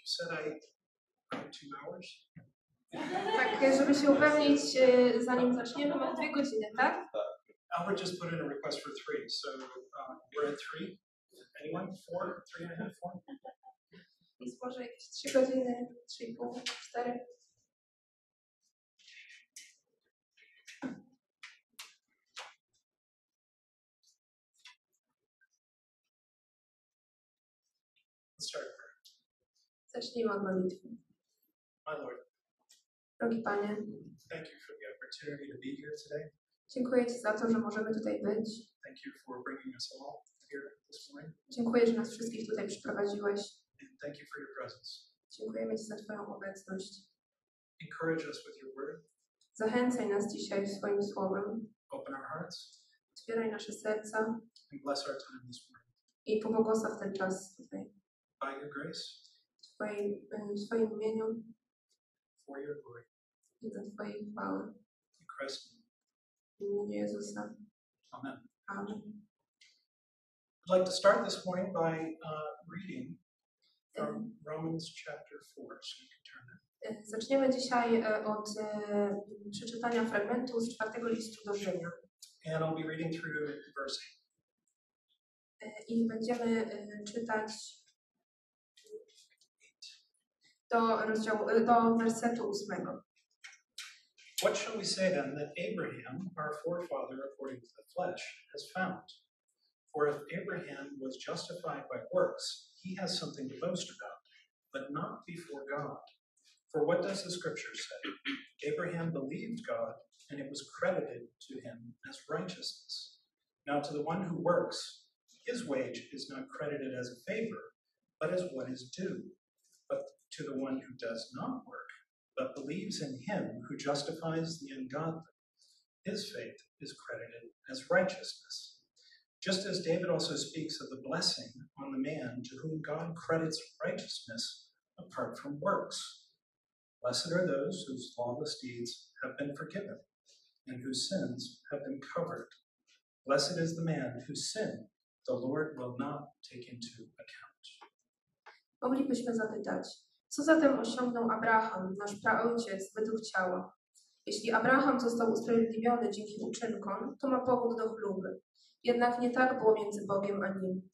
You said I I had two hours. Tak, żeby się upewnić, e, zanim zaczniemy, mamy dwie godziny, tak? Albert just put in a request for three, so uh, we're at three. Anyone? Four? Three and a half? Four? Więc może jakieś trzy godziny, trzy i pół, cztery. Let's start. prayer. Zacznijmy od modlitwy. My Lord, Drogi Panie, thank you for the opportunity to be here today. dziękuję Ci za to, że możemy tutaj być. Thank you for bringing us all here this morning, Dziękuję, że nas wszystkich tutaj przyprowadziłeś. and thank you for your presence. Dziękujemy Ci za Twoją obecność. Encourage us with your word. Zachęcaj nas dzisiaj swoim słowem. Open our hearts Otwieraj nasze serca and bless our time this morning. i pobłogosław ten czas tutaj. By your grace, Twoim, w Twoim imieniu for your glory. i dla Twojej chwały. In Christ's name. W imieniu Jezusa. Amen. Amen. I'd like to start this morning by uh, reading from Romans chapter 4. So you can turn there. E, Zaczniemy dzisiaj e, od e, przeczytania fragmentu z czwartego listu do Rzymian. And I'll be reading through verse E, I będziemy e, czytać do rozdziału, do wersetu ósmego. What shall we say then that Abraham, our forefather according to the flesh, has found? For if Abraham was justified by works, he has something to boast about, but not before God. For what does the scripture say? Abraham believed God, and it was credited to him as righteousness. Now, to the one who works, his wage is not credited as a favor, but as what is due. But to the one who does not work, but believes in him who justifies the ungodly, his faith is credited as righteousness. Just as David also speaks of the blessing on the man to whom God credits righteousness apart from works. Blessed are those whose lawless deeds have been forgiven and whose sins have been covered. Blessed is the man whose sin the Lord will not take into account. Moglibyśmy zapytać, co zatem osiągnął Abraham, nasz praojciec, według ciała? Jeśli Abraham został usprawiedliwiony dzięki uczynkom, to ma powód do chluby. Jednak nie tak było między Bogiem a nim.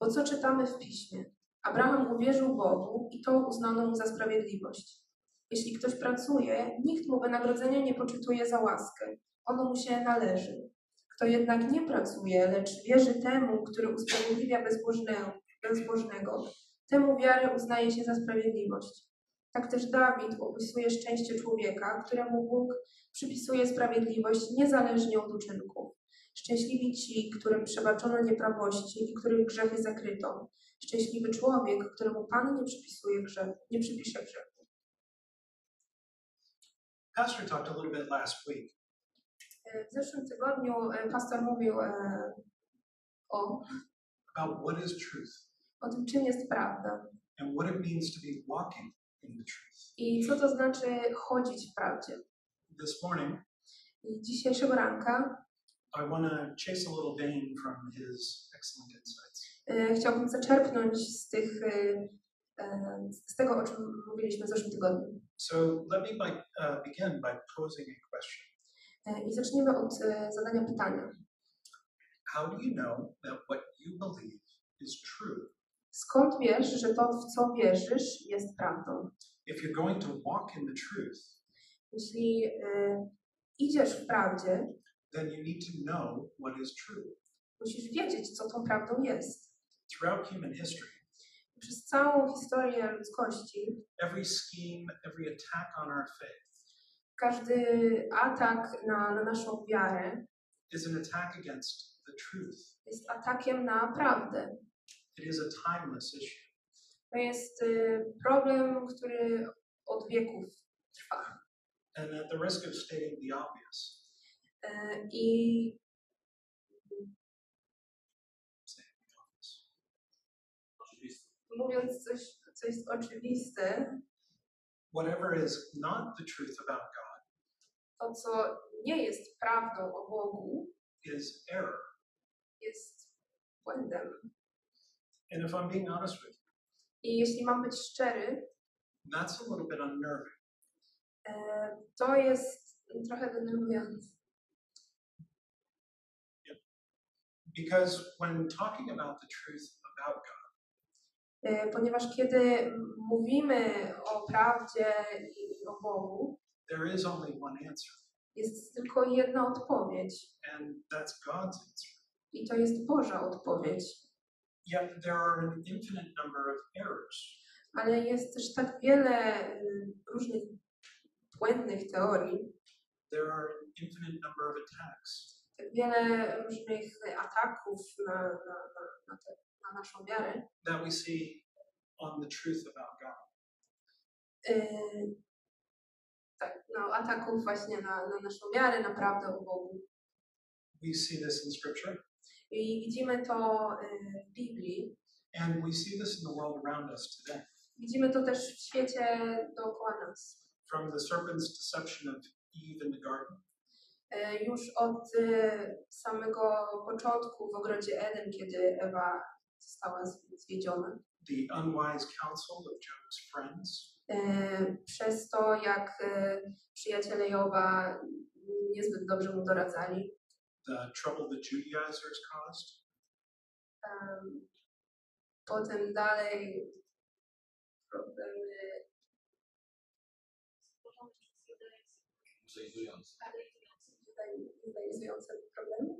Bo co czytamy w piśmie? Abraham uwierzył Bogu i to uznano mu za sprawiedliwość. Jeśli ktoś pracuje, nikt mu wynagrodzenia nie poczytuje za łaskę. Ono mu się należy. Kto jednak nie pracuje, lecz wierzy temu, który usprawiedliwia bezbożnego, bezbożnego, temu wiarę uznaje się za sprawiedliwość. Tak też Dawid opisuje szczęście człowieka, któremu Bóg przypisuje sprawiedliwość niezależnie od uczynków. Szczęśliwi ci, którym przebaczono nieprawości i których grzechy zakryto. Szczęśliwy człowiek, któremu Pan nie przypisuje grzechu, nie przypisze grzechu. Pastor talked a little bit last week E, W zeszłym tygodniu e, pastor mówił e, o, about what is truth o tym, czym jest prawda and what it means to be walking in the truth. i co to znaczy chodzić w prawdzie. This morning, I dzisiejszego ranka I want to chase a little vein from his excellent insights. e, chciałbym zaczerpnąć z, tych, e, e, z tego, o czym mówiliśmy w zeszłym tygodniu. So let me by, uh, begin by posing a question. E, I zaczniemy od zadania pytania. How do you know that what you believe is true? Skąd wiesz, że to, w co wierzysz, jest prawdą? If you're going to walk in the truth, Jeśli e, idziesz w prawdzie, then you need to know what is true. musisz wiedzieć, co tą prawdą jest. Throughout human history, Przez całą historię ludzkości every scheme, every attack on our faith każdy atak na, na naszą wiarę is an attack against the truth. jest atakiem na prawdę. It is a timeless issue. To jest y, problem, który od wieków trwa. And at the risk of stating the obvious, E, I mówiąc coś, co jest oczywiste, whatever is not the truth about God to, co nie jest prawdą o Bogu, is error. jest błędem. And if I'm being honest with you, I jeśli mam być szczery, that's a little bit unnerving. e, to jest trochę denerwujące. Because when talking about the truth about God, E, Ponieważ kiedy mówimy o prawdzie i o Bogu, there is only one answer, jest tylko jedna odpowiedź. and that's God's answer. I to jest Boża odpowiedź. Yet there are an infinite number of errors. Ale jest też tak wiele y, różnych błędnych teorii, There are an infinite number of attacks. tak wiele różnych ataków na, na, na, na, te, na naszą wiarę, that we see on the truth about God. y, tak, no, ataków właśnie na, na naszą wiarę, na prawdę o Bogu. We see this in Scripture, I widzimy to y, w Biblii, and we see this in the world around us today. widzimy to też w świecie dookoła nas. From the serpent's deception of Eve in the garden, Y, Już od y, samego początku w ogrodzie Eden, kiedy Ewa została zwiedziona, the unwise counsel of Job's friends, przez to, jak przyjaciele Joba niezbyt dobrze mu doradzali. The trouble the Judaizers caused, Em, Potem dalej problemy judaizujące problemy.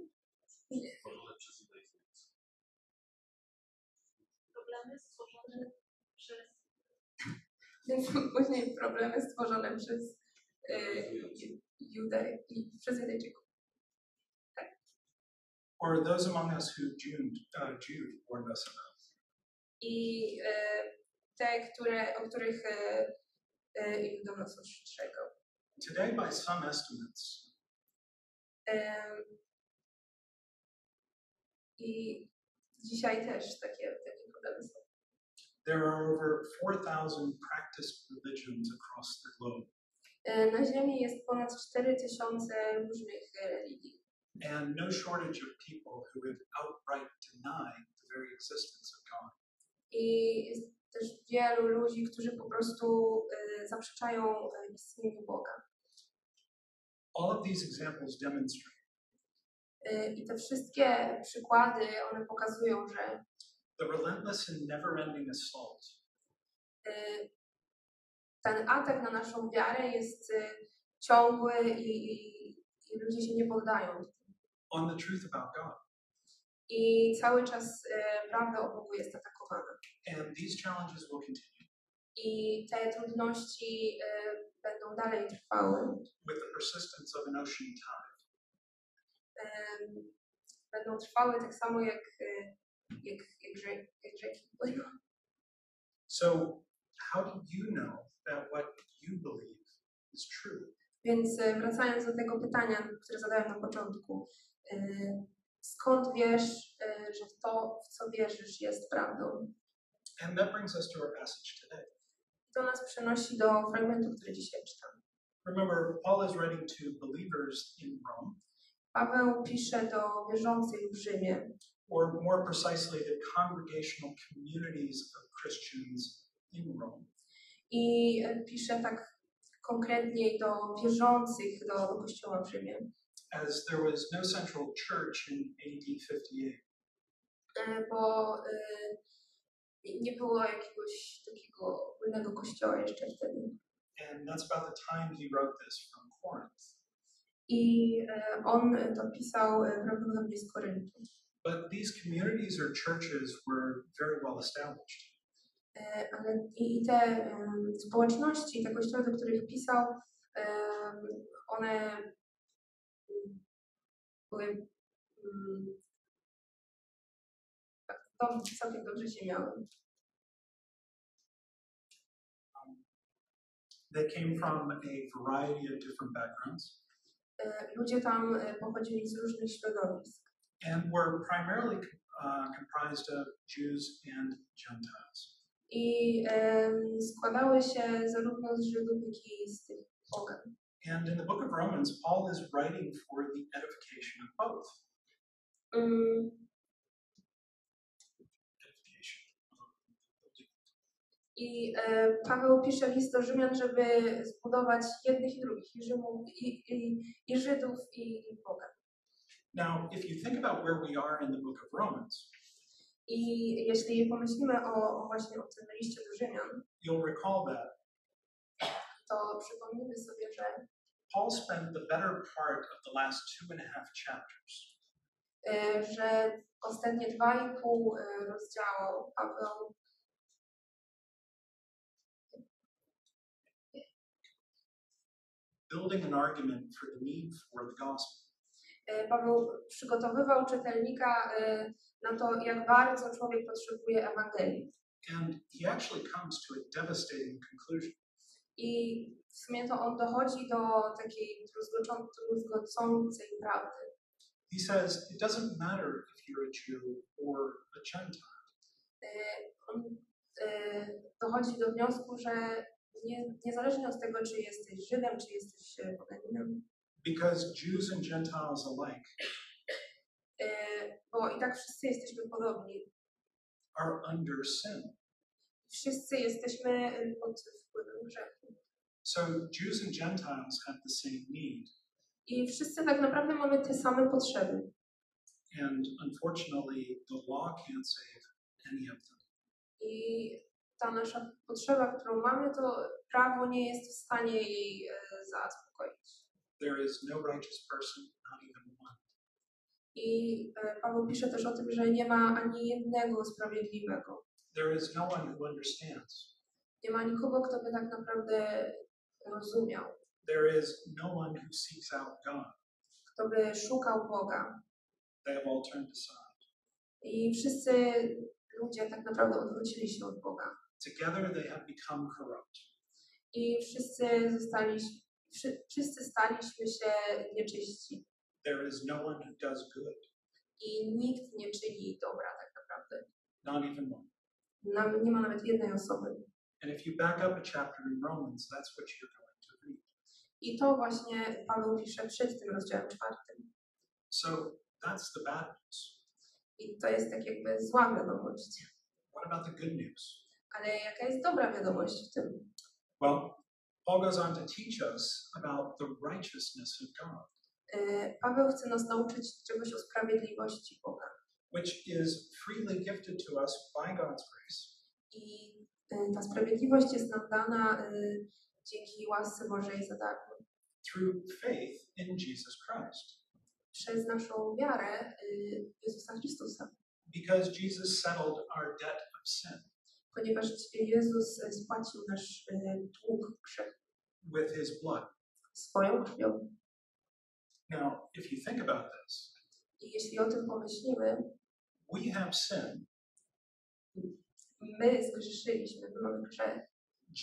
Stworzone przez judaizujących. problemy stworzone przez później problemy stworzone przez Ju- Jude, i- przez. Or those among us who Jude, uh, Jude warned us about. I e, te, które, o których e, e, Juda nas ostrzegał. Today, by some estimates, Em, I dzisiaj też takie, takie problemy są. there are over 4,000 practiced religions across the globe, Na Ziemi jest ponad 4000 różnych religii and no shortage of people who have outright denied the very existence of God. i jest też wielu ludzi, którzy po prostu e, zaprzeczają e, istnieniu Boga. All of these examples demonstrate E, I te wszystkie przykłady, one pokazują, że the relentless and never ending assault ten atak na naszą wiarę jest ciągły i, i, i ludzie się nie poddają. On the truth about God. I cały czas e, prawda o Bogu jest atakowana. And these challenges will continue I te trudności e, będą dalej trwały. with the persistence of an ocean tide. Em, Będą trwały tak samo jak, e, jak, jak, rzek, jak rzeki płyną. So, how do you know that what you believe is true? Więc e, wracając do tego pytania, które zadałem na początku. E, Skąd wiesz, e, że to, w co wierzysz, jest prawdą? And that brings us to our passage today. To nas przenosi do fragmentu, który dzisiaj czytam. Remember, Paul is writing to believers in Rome, Paweł pisze do wierzących w Rzymie, or more precisely, the congregational communities of Christians in Rome. i e, pisze tak konkretniej do wierzących do, do kościoła w Rzymie, As there was no central church in AD 58, E, bo e, nie było jakiegoś takiego ogólnego kościoła jeszcze wtedy. and that's about the time he wrote this from Corinth. I e, on to pisał prawdopodobnie z Koryntu. But these communities or churches were very well established. E, Ale i te społeczności, te kościoły, do których pisał, one były tak, dom całkiem dobrze się miały. They came from a variety of different backgrounds E, Ludzie tam e, pochodzili z różnych środowisk and were primarily uh, comprised of Jews and Gentiles. i em, składały się zarówno z Żydów, jak i z tych pogan. And in the book of Romans, Paul is writing for the edification of both. Mm. I e, Paweł pisze list do Rzymian, żeby zbudować jednych i drugich, i, Rzymów, i, i, i Żydów, i Boga. Now, if you think about where we are in the book of Romans, I jeśli pomyślimy o, o właśnie o tym liście do Rzymian, you'll recall that to przypomnimy sobie, że, Paul spent the better part of the last two and a half chapters e, że ostatnie dwa i pół e, rozdziału Paweł building an argument for the need for the gospel. E, Paweł przygotowywał czytelnika na to, jak bardzo człowiek potrzebuje Ewangelii. And he actually comes to a devastating conclusion. I w sumie to on dochodzi do takiej druzgocącej prawdy. He says it doesn't matter if you're a Jew or a Gentile. E, On e, dochodzi do wniosku, że nie, niezależnie od tego, czy jesteś Żydem, czy jesteś e, poganinem, Because Jews and Gentiles alike e, bo i tak wszyscy jesteśmy podobni. are under sin. Wszyscy jesteśmy e, pod wpływem grzechu. So Jews and Gentiles have the same need. I wszyscy tak naprawdę mamy te same potrzeby. And unfortunately, the law can't save any of them. I ta nasza potrzeba, którą mamy, to prawo nie jest w stanie jej e, zaspokoić. There is no righteous person, not even one. I e, Paweł pisze też o tym, że nie ma ani jednego sprawiedliwego. There is no one who understands. Nie ma nikogo, kto by tak naprawdę rozumiał, There is no one who seeks out God. kto by szukał Boga. They have all turned aside. I wszyscy ludzie tak naprawdę odwrócili się od Boga. Together they have become corrupt. I wszyscy zostali, wszy, wszyscy staliśmy się nieczyści. There is no one who does good, I nikt nie czyni dobra tak naprawdę. not even one. Nam, nie ma nawet jednej osoby. And if you back up a chapter in Romans, that's what you're going to read. I to właśnie Paweł pisze przed tym rozdziałem czwartym. So that's the bad news. I to jest tak jakby zła wiadomość. What about the good news? Ale jaka jest dobra wiadomość w tym? Well, Paul goes on to teach us about the righteousness of God, E, Paweł chce nas nauczyć czegoś o sprawiedliwości Boga. which is freely gifted to us by God's grace I e, ta sprawiedliwość jest nam dana e, dzięki łasce Bożej za darmo. through faith in Jesus Christ. Przez naszą wiarę w Jezusa Chrystusa. Because Jesus settled our debt of sin Ponieważ Jezus spłacił nasz dług grzechu with his blood. swoją krwią. Now, if you think about this, I jeśli o tym pomyślimy, we have sin, my zgrzeszyliśmy, my mamy grzech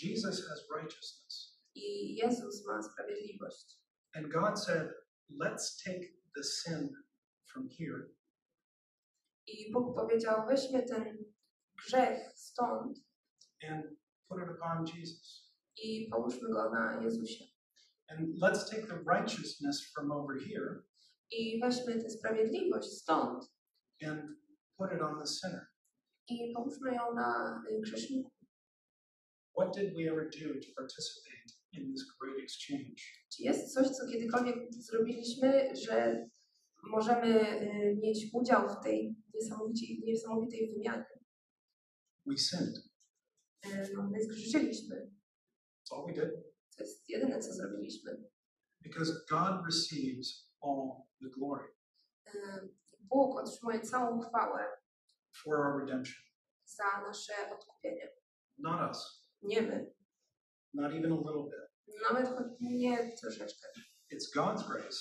Jesus has righteousness. i Jezus ma sprawiedliwość. And God said, let's take the sin from here I Bóg powiedział, weźmy ten grzech stąd and put it upon Jesus. i połóżmy go na Jezusie. And let's take the righteousness from over here I weźmy tę sprawiedliwość stąd and put it on the sinner. I połóżmy ją na y, grzeszniku. What did we ever do to participate in this great exchange? Czy jest coś, co kiedykolwiek zrobiliśmy, że możemy y, mieć udział w tej niesamowitej, niesamowitej wymianie? We sinned. Y, No, my zgrzeszyliśmy. That's all we did. To jest jedyne, co zrobiliśmy. Because God receives all the glory Y, Bóg otrzymuje całą chwałę for our redemption, za nasze odkupienie. not us, Nie my. not even a little bit. Nawet nie troszeczkę. It's God's grace,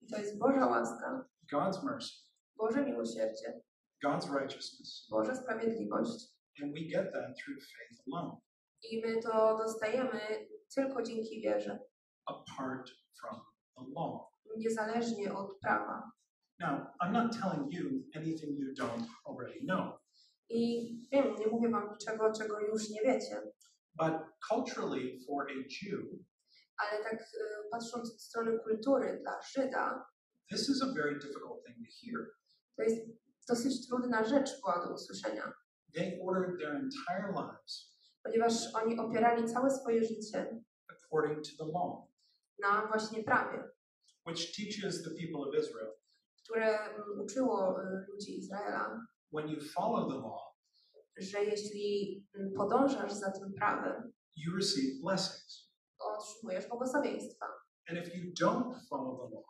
I to jest Boża łaska, God's mercy, Boże miłosierdzie, God's righteousness. Boża sprawiedliwość. And we get that through faith alone, I my to dostajemy tylko dzięki wierze, apart from the law. niezależnie od prawa. Now, I'm not telling you anything you don't already know, I wiem, nie mówię wam niczego, czego już nie wiecie, but culturally, for a Jew, ale tak y, patrząc od strony kultury dla Żyda, this is a very difficult thing to hear. to jest dosyć trudna rzecz była do usłyszenia, They ordered their entire lives ponieważ oni opierali całe swoje życie according to the law, na właśnie prawie, which teaches the people of Israel które mm, uczyło y, ludzi Izraela, when you follow the law, że jeśli mm, podążasz za tym prawem, you receive blessings. otrzymujesz błogosławieństwa. And if you don't follow the law,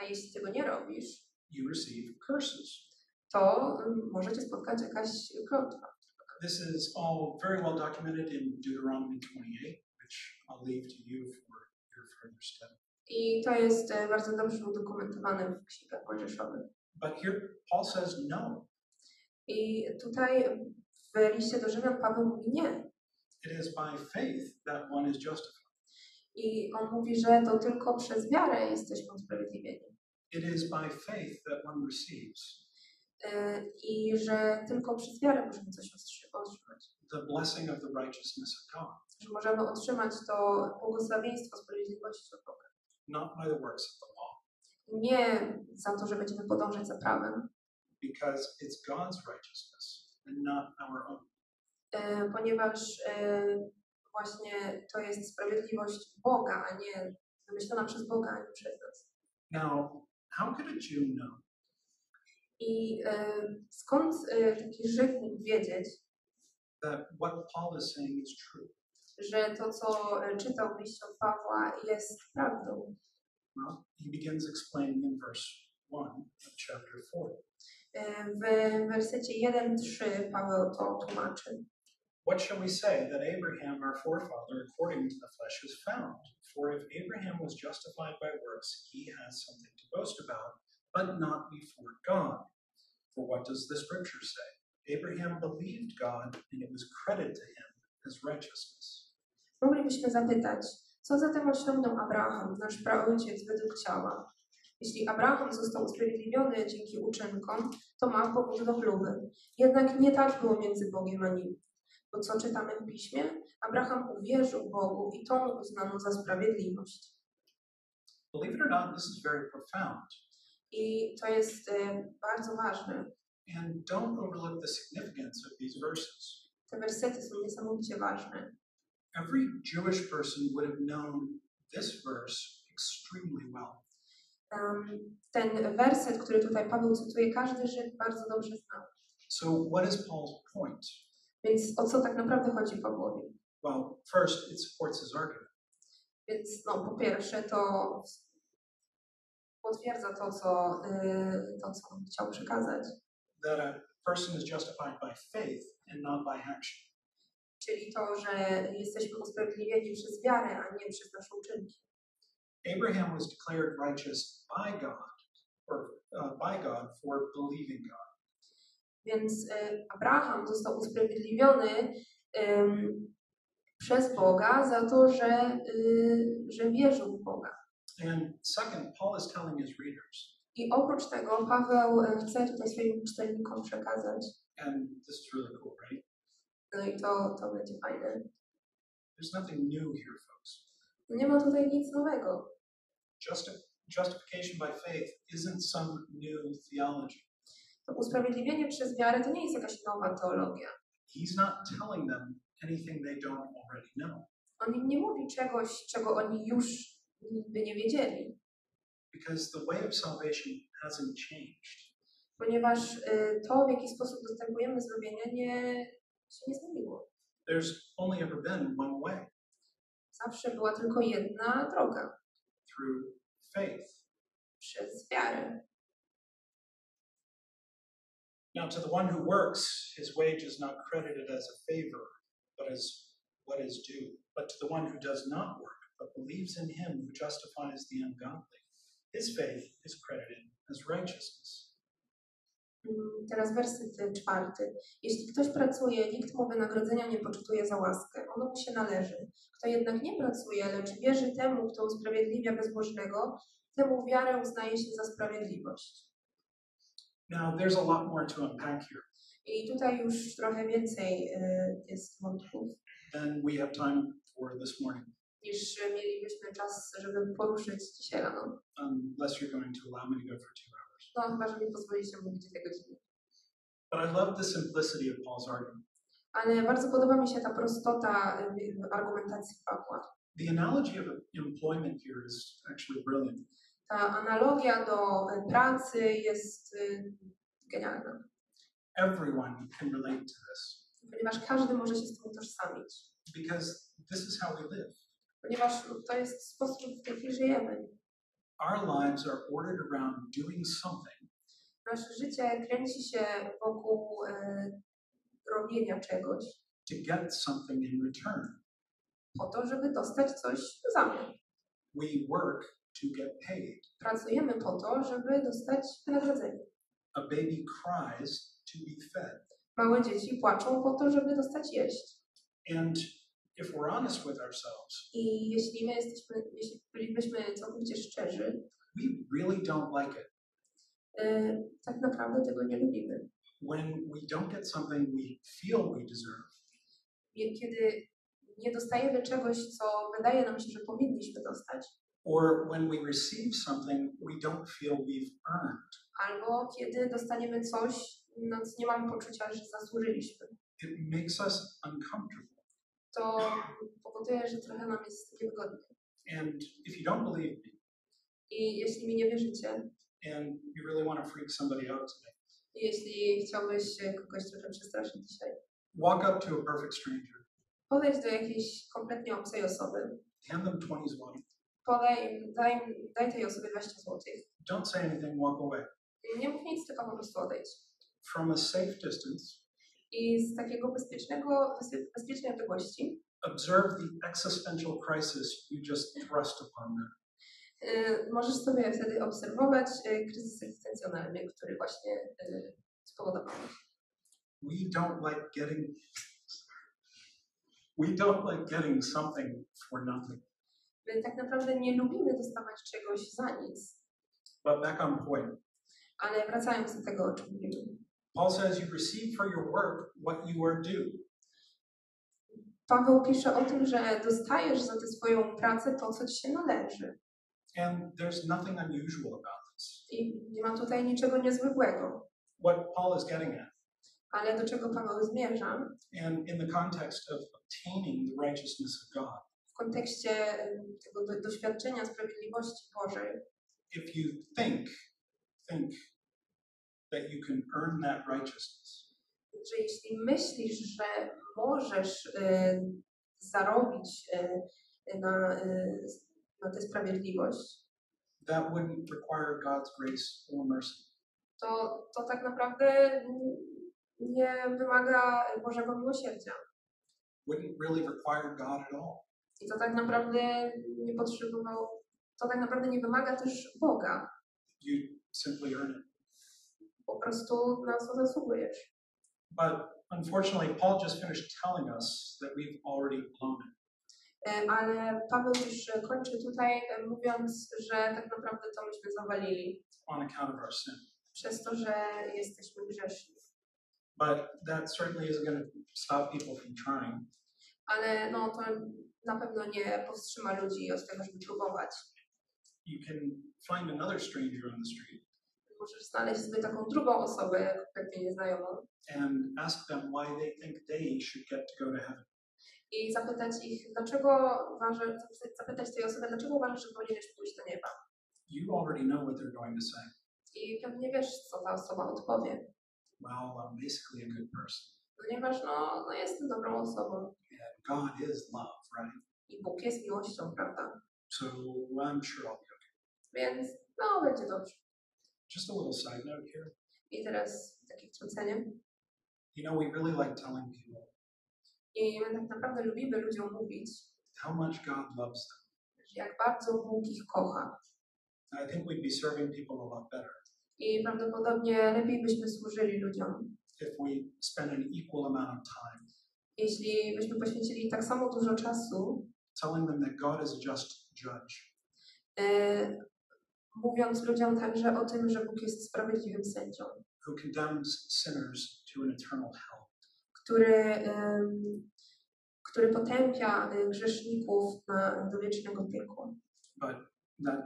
A jeśli tego nie robisz, you receive curses. to mm, może cię spotkać jakaś klątwa. This is all very well documented in Deuteronomy 28, which I'll leave to you for your further study. I to jest e, bardzo dobrze udokumentowane w księgach mojżeszowych. But here Paul says no. I tutaj w liście do Rzymian Paweł mówi nie. It is by faith that one is justified. I on mówi, że to tylko przez wiarę jesteśmy usprawiedliwieni. It is by faith that one receives E, I że tylko przez wiarę możemy coś otrzymać. the blessing of the righteousness of God, Że możemy otrzymać to błogosławieństwo sprawiedliwości od Boga. Not by the works of the law, Nie za to, że będziemy podążać za prawem, because it's God's righteousness and not our own. e, ponieważ e, właśnie to jest sprawiedliwość Boga, a nie wymyślona przez Boga, a nie przez nas. Now, how could a Jew know I e, skąd taki Żyd mógł wiedzieć, that what Paul is saying is true? Że to, co e, czytał w liście od Pawła, jest prawdą? Well, he begins explaining in verse 1 of chapter 4. E, W wersecie 1-3 Paweł to tłumaczy. What shall we say that Abraham, our forefather, according to the flesh, has found? For if Abraham was justified by works, he has something to boast about, but not before God. For what does the scripture say? Abraham believed God, and it was credited to him as righteousness. Moglibyśmy zapytać, co zatem osiągnął Abraham, nasz praojciec według ciała? Jeśli Abraham został usprawiedliwiony dzięki uczynkom, to ma powód do chluby. Jednak nie tak było między Bogiem a nim. Bo co czytamy w piśmie? Abraham uwierzył Bogu i to mu uznano za sprawiedliwość. Believe it or not, this is very profound. I to jest e, bardzo ważne. And don't overlook the significance of these verses. Te wersety są niesamowicie ważne. Every Jewish person would have known this verse extremely well. Em, ten werset, który tutaj Paweł cytuje, każdy Żyd bardzo dobrze zna. So, what is Paul's point? Więc o co tak naprawdę chodzi Pawłowi? Well, first, it supports his argument. Więc no, po pierwsze to potwierdza to, co, y, to, co chciał przekazać. that a person is justified by faith and not by action. Czyli to, że jesteśmy usprawiedliwieni przez wiarę, a nie przez nasze uczynki. Abraham was declared righteous by God, or uh, by God for believing God. Więc y, Abraham został usprawiedliwiony przez Boga za to, że, y, że wierzył w Boga. And second, Paul is telling his readers, I oprócz tego Paweł y, chce tutaj swoim czytelnikom przekazać, and this is really cool, right? No i to, to będzie fajne. There's nothing new here, folks. No Nie ma tutaj nic nowego. Justi- justification by faith isn't some new theology. To usprawiedliwienie przez wiarę to nie jest jakaś nowa teologia. He's not telling them anything they don't already know, On im nie mówi czegoś, czego oni już by nie wiedzieli, because the way of salvation hasn't changed. ponieważ y, to, w jaki sposób dostępujemy zbawienia, nie, się nie zmieniło. There's only ever been one way Zawsze była tylko jedna droga through faith. przez wiarę. Now, to the one who works, his wage is not credited as a favor, but as what is due. But to the one who does not work, but believes in him who justifies the ungodly, his faith is credited as righteousness. Mm, Teraz werset czwarty. Jeśli ktoś pracuje, nikt mu wynagrodzenia nie poczytuje za łaskę. Ono mu się należy. Kto jednak nie pracuje, lecz wierzy temu, kto usprawiedliwia bezbożnego, temu wiarę uznaje się za sprawiedliwość. Now, there's a lot more to unpack here I tutaj już trochę więcej y, jest wątków, than we have time for this morning, niż mielibyśmy czas, żeby poruszyć dzisiaj rano. unless you're going to allow me to go for two No chyba, że mi pozwolicie mówić dwie godziny. But I love the simplicity of Paul's argument. Ale bardzo podoba mi się ta prostota y, argumentacji Pawła. The analogy of employment here is actually brilliant. Ta analogia do y, pracy jest y, genialna, Everyone can relate to this ponieważ każdy może się z tym utożsamić. because this is how we live. Ponieważ to jest sposób, w jaki żyjemy. Our lives are ordered around doing something Nasze życie kręci się wokół y, robienia czegoś to get something in return. po to, żeby dostać coś w zamian. We work to get paid. Pracujemy po to, żeby dostać wynagrodzenie. A baby cries to be fed. Małe dzieci płaczą po to, żeby dostać jeść. And if we're honest with ourselves, I jeśli my jesteśmy, jeśli bylibyśmy całkowicie szczerzy, we really don't like it y, tak naprawdę tego nie lubimy. when we don't get something we feel we deserve Kiedy nie dostajemy czegoś, co wydaje nam się, że powinniśmy dostać, or when we receive something we don't feel we've earned. albo kiedy dostaniemy coś, na co nie mamy poczucia, że zasłużyliśmy, It makes us uncomfortable. To powoduje, że trochę nam jest niewygodnie. And if you don't believe me I jeśli mi nie wierzycie, and you really want to freak somebody out today, i jeśli chciałbyś kogoś trochę przestraszyć dzisiaj, walk up to a perfect stranger, podejdź do jakiejś kompletnie obcej osoby, hand them 20 zloty. podaj, daj, daj tej osobie 20 zł. Don't say anything, walk away. Nie mów nic, tylko po prostu odejdź. From a safe distance, I z takiego bezpiecznego, bezpie- bezpiecznej odległości observe the existential crisis you just thrust upon them. y, możesz sobie wtedy obserwować y, kryzys egzystencjonalny, który właśnie y, spowodowałeś. We don't like getting we don't like getting something for nothing. My tak naprawdę nie lubimy dostawać czegoś za nic. But back on point. Ale wracając do tego, o czym mówimy. Paul says you receive for your work what you are due. Paweł pisze o tym, że dostajesz za tę swoją pracę to, co ci się należy. And there's nothing unusual about this. I nie ma tutaj niczego niezwykłego. What Paul is getting at, Ale do czego Paweł zmierza? and in the context of obtaining the righteousness of God, W kontekście tego do, doświadczenia sprawiedliwości Bożej, if you think, think that you can earn that righteousness, że jeśli myślisz, że możesz y, zarobić y, na, y, na tę sprawiedliwość, that wouldn't require God's grace or mercy. to, to tak naprawdę nie wymaga Bożego miłosierdzia. Wouldn't really require God at all. I to tak naprawdę nie potrzebował, to tak naprawdę nie wymaga też Boga. You simply earn it. Po prostu na co zasługujesz. But unfortunately, Paul just finished telling us that we've already blown it. E, Ale Paweł już kończy tutaj e, mówiąc, że tak naprawdę to myśmy zawalili on account of our sin. przez to, że jesteśmy grzeszni. But that certainly isn't going to stop people from trying. Ale no to na pewno nie powstrzyma ludzi od tego, żeby próbować. You can find another stranger on the street Możesz znaleźć sobie taką drugą osobę, kompletnie nieznajomą and ask them why they think they should get to go to heaven. i zapytać ich, dlaczego uważasz, zapytać tej osoby, dlaczego uważasz, że powinieneś pójść do nieba. You already know what they're going to say. I pewnie wiesz, co ta osoba odpowie. Well, I'm basically a good person. Ponieważ no, no jestem dobrą osobą And God is love, right? i Bóg jest miłością, prawda? So I'm sure I'll be okay. Więc no, będzie dobrze. Just a little side note here. I teraz takie wtrącenie. You know, we really like telling people I my tak naprawdę lubimy ludziom mówić, how much God loves them. jak bardzo Bóg ich kocha. I think we'd be serving people a lot better I prawdopodobnie lepiej byśmy służyli ludziom, if we spend an equal amount of time jeśli byśmy poświęcili tak samo dużo czasu, telling them that God is a just judge. e, mówiąc ludziom także o tym, że Bóg jest sprawiedliwym sędzią, who condemns sinners to an eternal hell. który, em, który potępia e, grzeszników na, do wiecznego piekła. But that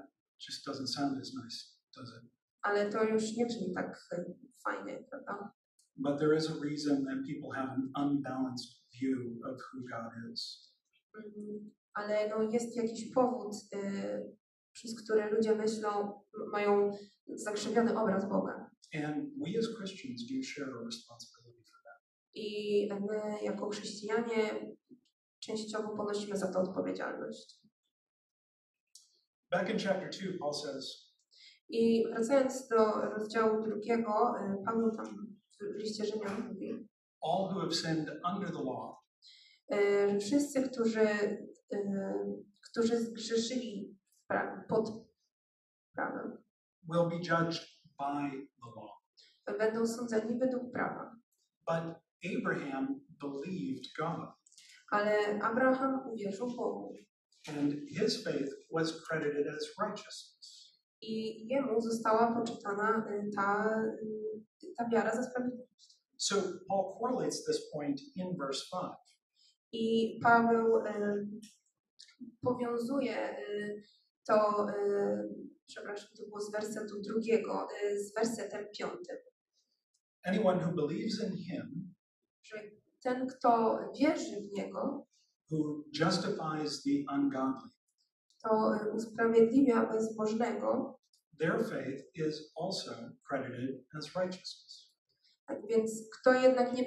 just doesn't sound as nice, does it? Ale to już nie brzmi tak e, fajnie, prawda? but there is a reason that people have an unbalanced view of who God is. Mm, Ale no, jest jakiś powód, y, przez który ludzie myślą, mają zakrzywiony obraz Boga. And we as Christians do share a responsibility for that. I my, jako chrześcijanie, częściowo ponosimy za to odpowiedzialność. Back in chapter 2, Paul says, I wracając do rozdziału drugiego, y, Paweł tam w liście Rzymian mówi, All who have sinned under the law y, wszyscy, którzy, y, którzy zgrzeszyli pra- pod prawem, will be judged by the law. będą sądzeni według prawa. But Abraham believed God, Ale Abraham uwierzył Bogu and his faith was credited as righteousness. i jemu została poczytana y, ta, y, ta wiara za sprawiedliwość. So Paul correlates this point in verse 5. I Paweł y, powiązuje y, to, y, przepraszam, to było z wersetu drugiego, y, z wersetem piątym, Anyone who believes in him, że ten, kto wierzy w Niego, who justifies the ungodly, to y, usprawiedliwia bezbożnego, their faith is also credited as righteousness. tak więc kto jednak nie,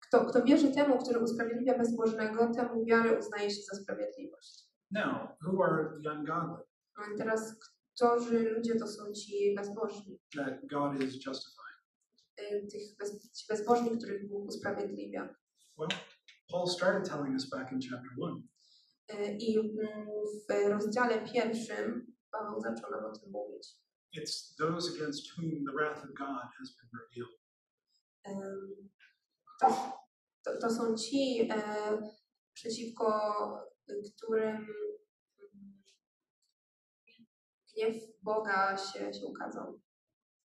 kto, kto wierzy temu, który usprawiedliwia bezbożnego, temu wiarę uznaje się za sprawiedliwość. Now, who are the ungodly No i teraz, którzy ludzie to są ci bezbożni, that God is justifying? y, tych bez, ci bezbożni, których Bóg usprawiedliwia. Well, Paul started telling us back in chapter 1. Y, I mm, w rozdziale pierwszym Paweł zaczął nam o tym mówić. It's those against whom the wrath of God has been revealed. To, to, to są ci, e, przeciwko którym mm, gniew Boga się, się ukazał.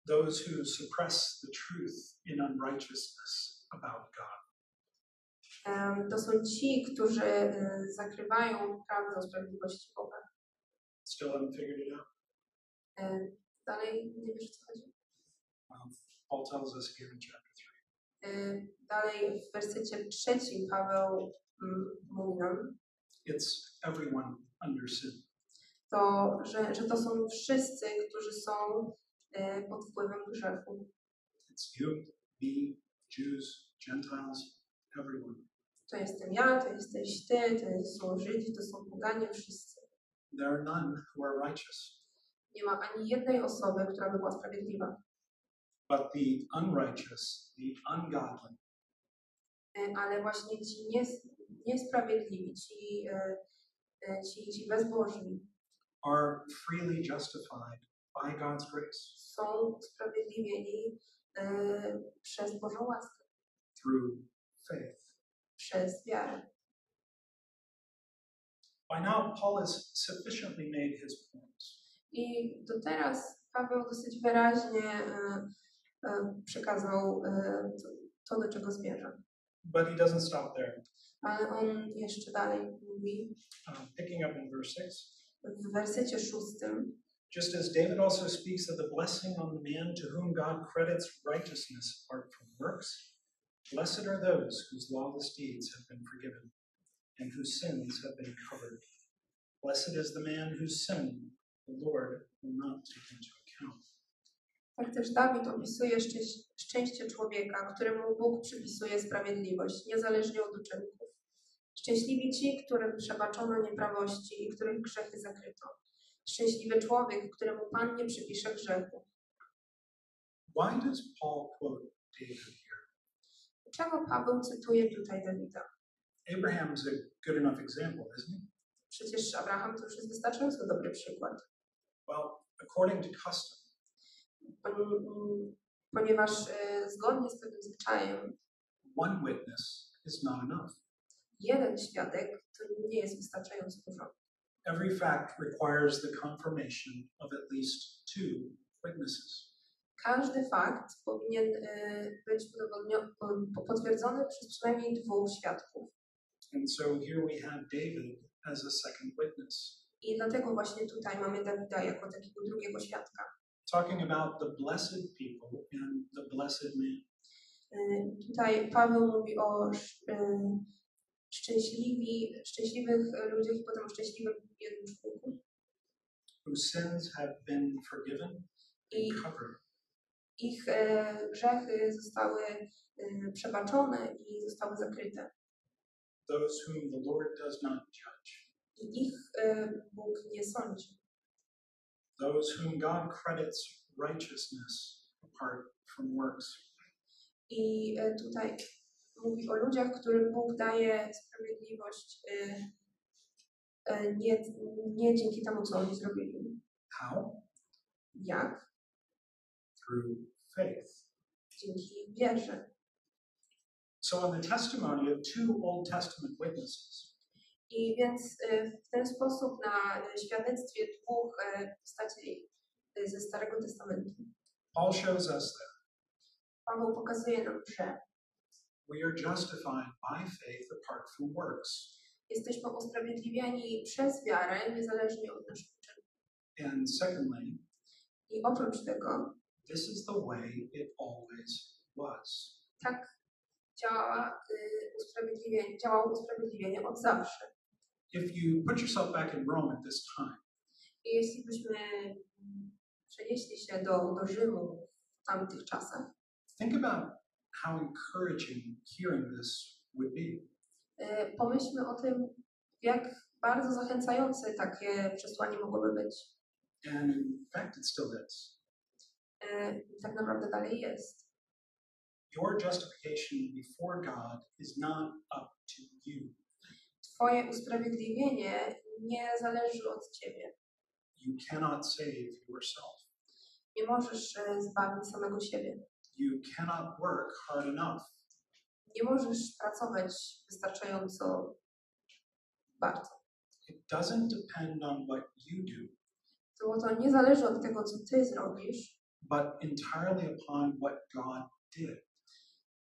Those who suppress the truth in unrighteousness about God. To są ci, którzy y, zakrywają prawdę o sprawiedliwości Boga. Still haven't figured it out. Em, Dalej nie wiesz, co chodzi? Um, Paul tells us here in chapter 3. Y, Dalej w wersecie trzecim Paweł mm, mówi nam, It's everyone under sin. to, że, że to są wszyscy, którzy są y, pod wpływem grzechu. It's you, me, Jews, Gentiles, everyone. To jestem ja, to jesteś ty, to są Żydzi, to są poganie, wszyscy. There are none who are righteous, Nie ma ani jednej osoby, która by była sprawiedliwa. but the unrighteous, the ungodly, Y, Ale właśnie ci nies, niesprawiedliwi, ci, y, y, ci, ci bezbożni are freely justified by God's grace są usprawiedliwieni y, przez Bożą łaskę, through faith. przez wiarę. By now, Paul has sufficiently made his points. I do teraz Paweł dosyć wyraźnie e, e, przekazał e, to, to, do czego zmierza. But he doesn't stop there. Ale on jeszcze dalej mówi Uh, picking up in verse 6. w wersecie szóstym, Just as David also speaks of the blessing on the man to whom God credits righteousness apart from works, blessed are those whose lawless deeds have been forgiven and whose sins have been covered. Blessed is the man whose sin the Lord will not take into account. tak też Dawid opisuje szczęś- szczęście człowieka, któremu Bóg przypisuje sprawiedliwość, niezależnie od uczynków. Szczęśliwi ci, którym przebaczono nieprawości i których grzechy zakryto. Szczęśliwy człowiek, któremu Pan nie przypisze grzechu. Why does Paul quote David here? Dlaczego Paweł cytuje tutaj Dawida? Abraham's a good enough example, isn't he? Przecież Abraham to już jest wystarczająco dobry przykład, Well, according to custom, Pon- ponieważ e, zgodnie z pewnym zwyczajem one witness is not enough. Jeden świadek to nie jest wystarczająco dużo. Every fact requires the confirmation of at least two witnesses. Każdy fakt powinien e, być potwierdzony przez przynajmniej dwóch świadków. And so here we have David as a second witness. I dlatego właśnie tutaj mamy Dawida jako takiego drugiego świadka. talking about the blessed people and the blessed man. Y, Tutaj Paweł mówi o y, szczęśliwi, szczęśliwych ludziach i potem o szczęśliwym jednym człowieku. whose sins have been forgiven I and covered. ich e, grzechy zostały e, przebaczone i zostały zakryte. Those whom the Lord does not judge. I ich e, Bóg nie sądzi. Those whom God credits righteousness apart from works. I e, tutaj mówi o ludziach, którym Bóg daje sprawiedliwość e, e, nie, nie dzięki temu, co oni zrobili. How? Jak? Through faith. Dzięki wierze. So, in the testimony of two Old Testament witnesses, I więc e, w ten sposób na świadectwie dwóch postaci ze Starego Testamentu Paul shows us that Paweł pokazuje nam, że we are justified by faith apart from works. jesteśmy usprawiedliwiani przez wiarę, niezależnie od naszych czynów. And secondly, I oprócz tego, this is the way it always was. tak działa y, usprawiedliwienie, działało usprawiedliwienie od zawsze. If you put yourself back in Rome at this time, I jeśli byśmy mm, przenieśli się do, do Rzymu w tamtych czasach, think about how encouraging hearing this would be. y, pomyślmy o tym, jak bardzo zachęcające takie przesłanie mogłoby być. And in fact, it still is. Y, Tak naprawdę dalej jest. Your justification before God is not up to you. Twoje usprawiedliwienie nie zależy od ciebie. You cannot save yourself. Nie możesz e, zbawić samego siebie. You cannot work hard enough. Nie możesz pracować wystarczająco bardzo. It doesn't depend on what you do, To, to nie zależy od tego, co ty zrobisz, but entirely upon what God did.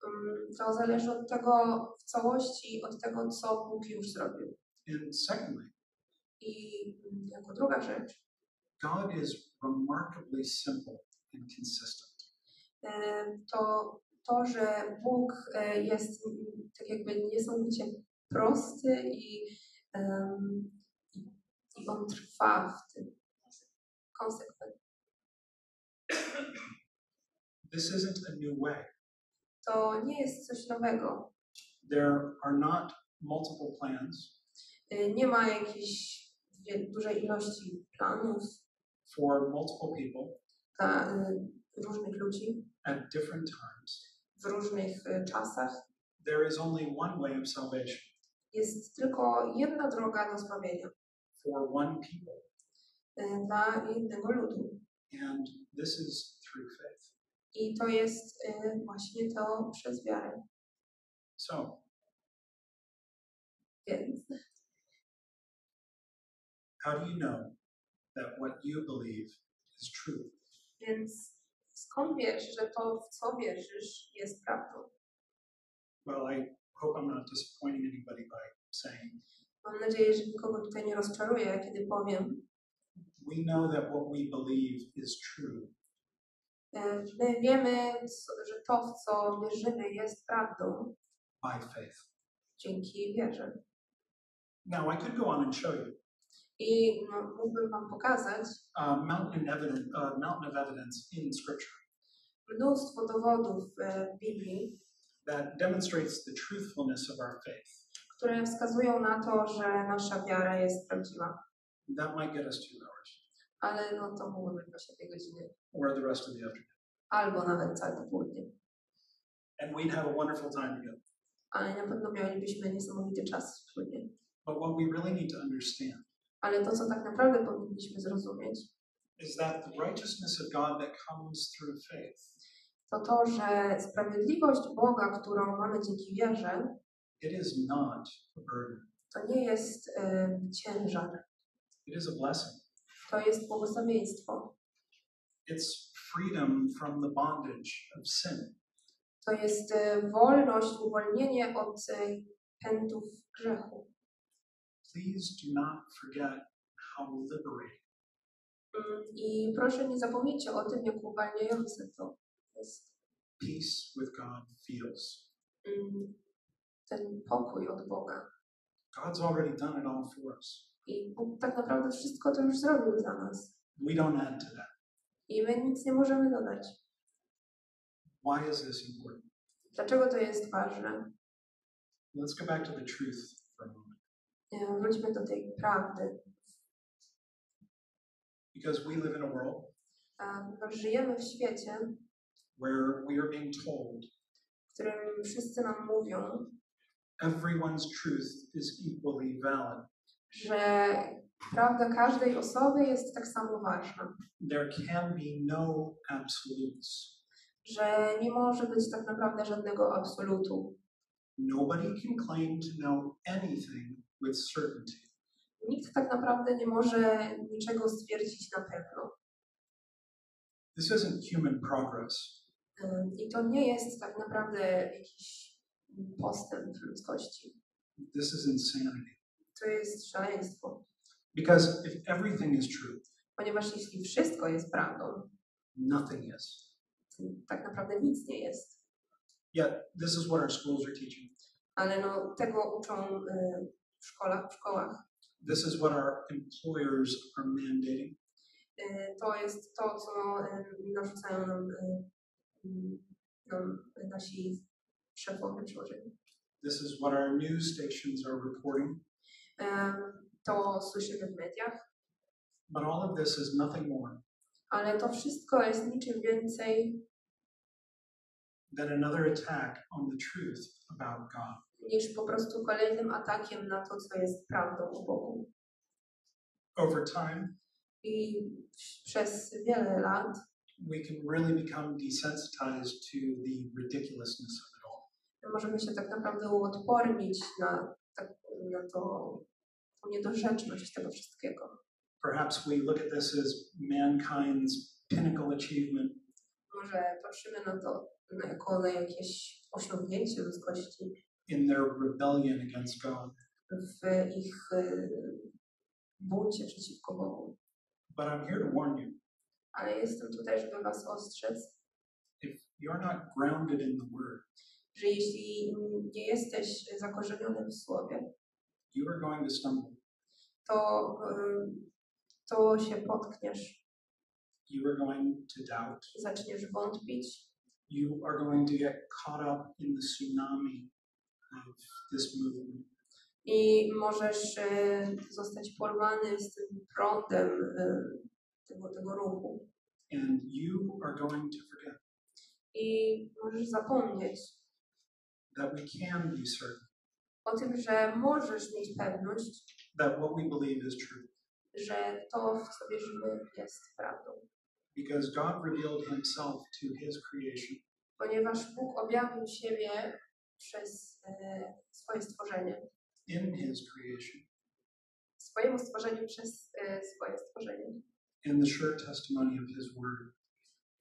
Mm, to zależy od tego w całości, od tego, co Bóg już zrobił. And secondly, I jako druga rzecz, God is remarkably simple and consistent. E, to to, że Bóg e, jest tak jakby niesamowicie prosty i, em, i- On trwa w tym konsekwentnie. This isn't a new way. To nie jest coś nowego. There are not multiple plans Y, Nie ma jakiejś dużej ilości planów for multiple people dla y, różnych ludzi at different times. w różnych czasach. There is only one way of salvation Jest tylko jedna droga do zbawienia for one people, dla jednego ludu. and this is through faith. I to jest właśnie to przez wiarę. So, Więc how do you know that what you believe is true? Więc skąd wiesz, że to, w co wierzysz, jest prawdą? Well, I hope I'm not disappointing anybody by saying Mam nadzieję, że nikogo tutaj nie rozczaruję, kiedy powiem, we know that what we believe is true e, my wiemy, że to, w co wierzymy, jest prawdą by faith. dzięki wierze. Now, I could go on and show you I no, mógłbym Wam pokazać a mountain, evidence, mountain of evidence in Scripture mnóstwo dowodów e, w Biblii, that demonstrates the truthfulness of our faith. które wskazują na to, że nasza wiara jest prawdziwa. That might get us two hours Ale no to mogły być dwie godziny, or the rest of the afternoon. albo nawet całe popołudnie. And we'd have a wonderful time together. Ale na pewno mielibyśmy niesamowity czas wspólnie. But what we really need to understand Ale to, co tak naprawdę powinniśmy zrozumieć, is that the righteousness of God that comes through faith to to, że sprawiedliwość Boga, którą mamy dzięki wierze, it is not a burden. to nie jest e, ciężar, It is a blessing. to jest błogosławieństwo. It's freedom from the bondage of sin. To jest e, wolność, uwolnienie od e, pędów grzechu. Please do not forget how liberating Mm, I proszę nie zapomnijcie o tym, jak uwalniające to jest. Peace with God feels. Mm, Ten pokój od Boga. God's already done it all for us. I Bóg tak naprawdę wszystko to już zrobił dla nas. We don't add to that. I my nic nie możemy dodać. Why is this important? Dlaczego to jest ważne? Let's go back to the truth for a moment. E, Wróćmy do tej prawdy. Because we live in a world żyjemy w świecie, where we are being told w którym wszyscy nam mówią, everyone's truth is equally valid. że prawda każdej osoby jest tak samo ważna. There can be no absolutes. Że nie może być tak naprawdę żadnego absolutu. Nobody can claim to know anything with certainty. Nikt tak naprawdę nie może niczego stwierdzić na pewno. This isn't human progress. I to nie jest tak naprawdę jakiś postęp ludzkości. This is insanity. To jest szaleństwo. Because if everything is true, Ponieważ jeśli wszystko jest prawdą, nothing is. tak naprawdę nic nie jest. Yet, this is what our schools are teaching. Ale no, tego uczą y, w szkołach, w szkołach. This is what our employers are mandating. To jest to, co narzucają nam, nam nasi szefowie przełożeni. This is what our news stations are reporting. To słyszymy w mediach, But all of this is nothing more ale to wszystko jest niczym więcej than another attack on the truth about God. Niż po prostu kolejnym atakiem na to, co jest prawdą o Bogu. Over time, I przez wiele lat we can really become desensitized to the ridiculousness of it all. możemy się tak naprawdę uodpornić na, tak, na to, tą niedorzeczność tego wszystkiego. Perhaps we look at this as mankind's pinnacle achievement, Może patrzymy na to jako na jakieś osiągnięcie ludzkości in their rebellion against God. w ich y, buncie przeciwko Bogu. But I'm here to warn you Ale jestem tutaj, żeby Was ostrzec, if you're not grounded in the Word, że jeśli nie jesteś zakorzeniony w Słowie, you are going to stumble. to, y, to się potkniesz, You are going to doubt. zaczniesz wątpić, You are going to get caught up in the tsunami. I możesz y, zostać porwany z tym prądem y, tego, tego ruchu. And you are going to forget I możesz zapomnieć that we can be certain o tym, że możesz mieć pewność, that what we believe is true. że to, w co wierzymy, jest prawdą. Because God revealed himself to his creation Ponieważ Bóg objawił siebie przez e, swoje stworzenie, in his creation. Swojemu stworzeniu przez e, swoje stworzenie. in the sure testimony of his word,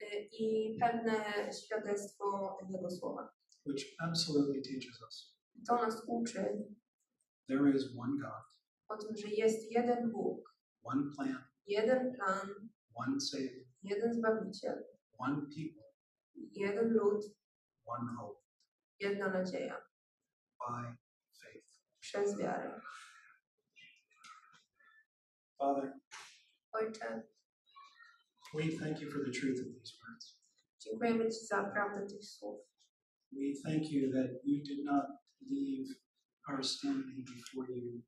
E, I pewne świadectwo Jego słowa. which absolutely teaches us. To nas uczy there is one God, o tym, że jest jeden Bóg, one plan, jeden plan, one Savior, jeden Zbawiciel, one people, jeden lud, one hope jedna nadzieja by faith. przez wiarę. Father, Ojcze, we thank you for the truth of these words. dziękujemy Ci za prawdę tych słów. We thank you that you did not leave our standing before you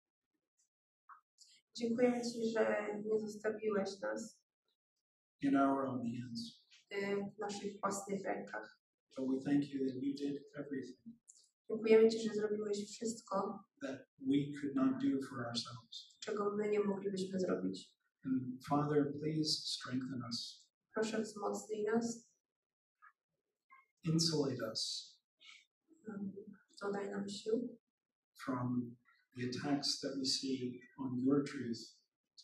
Dziękujemy Ci, że nie zostawiłeś nas in our own hands, w naszych własnych rękach. But we thank you that you did everything Dziękujemy Ci, że zrobiłeś wszystko, that we could not do for ourselves. czego my nie moglibyśmy zrobić. And Father, please strengthen us, Proszę wzmocnij nas, insulate us um, dodaj nam sił, from the attacks that we see on your truth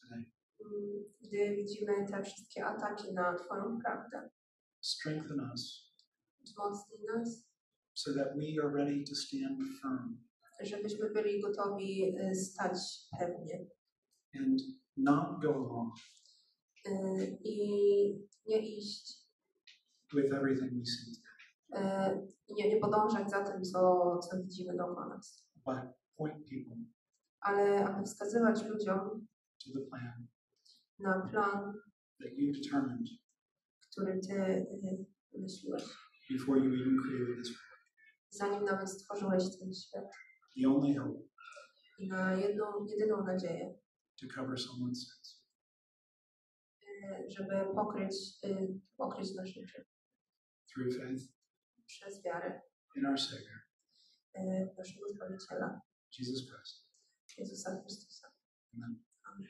today. mm, gdy widzimy te wszystkie ataki na Twoją prawdę. Strengthen us So that we are ready to stand firm żebyśmy byli gotowi e, stać pewnie. and not go along y, i nie iść, with everything we see, i nie, nie podążać za tym, co, co widzimy dookoła nas, but point people ale aby wskazywać ludziom to the plan na plan, that you determined. który Ty wymyśliłeś, before you even created this world. zanim nawet stworzyłeś ten świat The only hope i na jedną, jedyną nadzieję, to cover someone's sins. y, żeby pokryć, y, pokryć nasze grzechy Through faith przez wiarę in our Savior, w naszego Zbawiciela, Jesus Christ. Jezusa Chrystusa. Amen. Amen.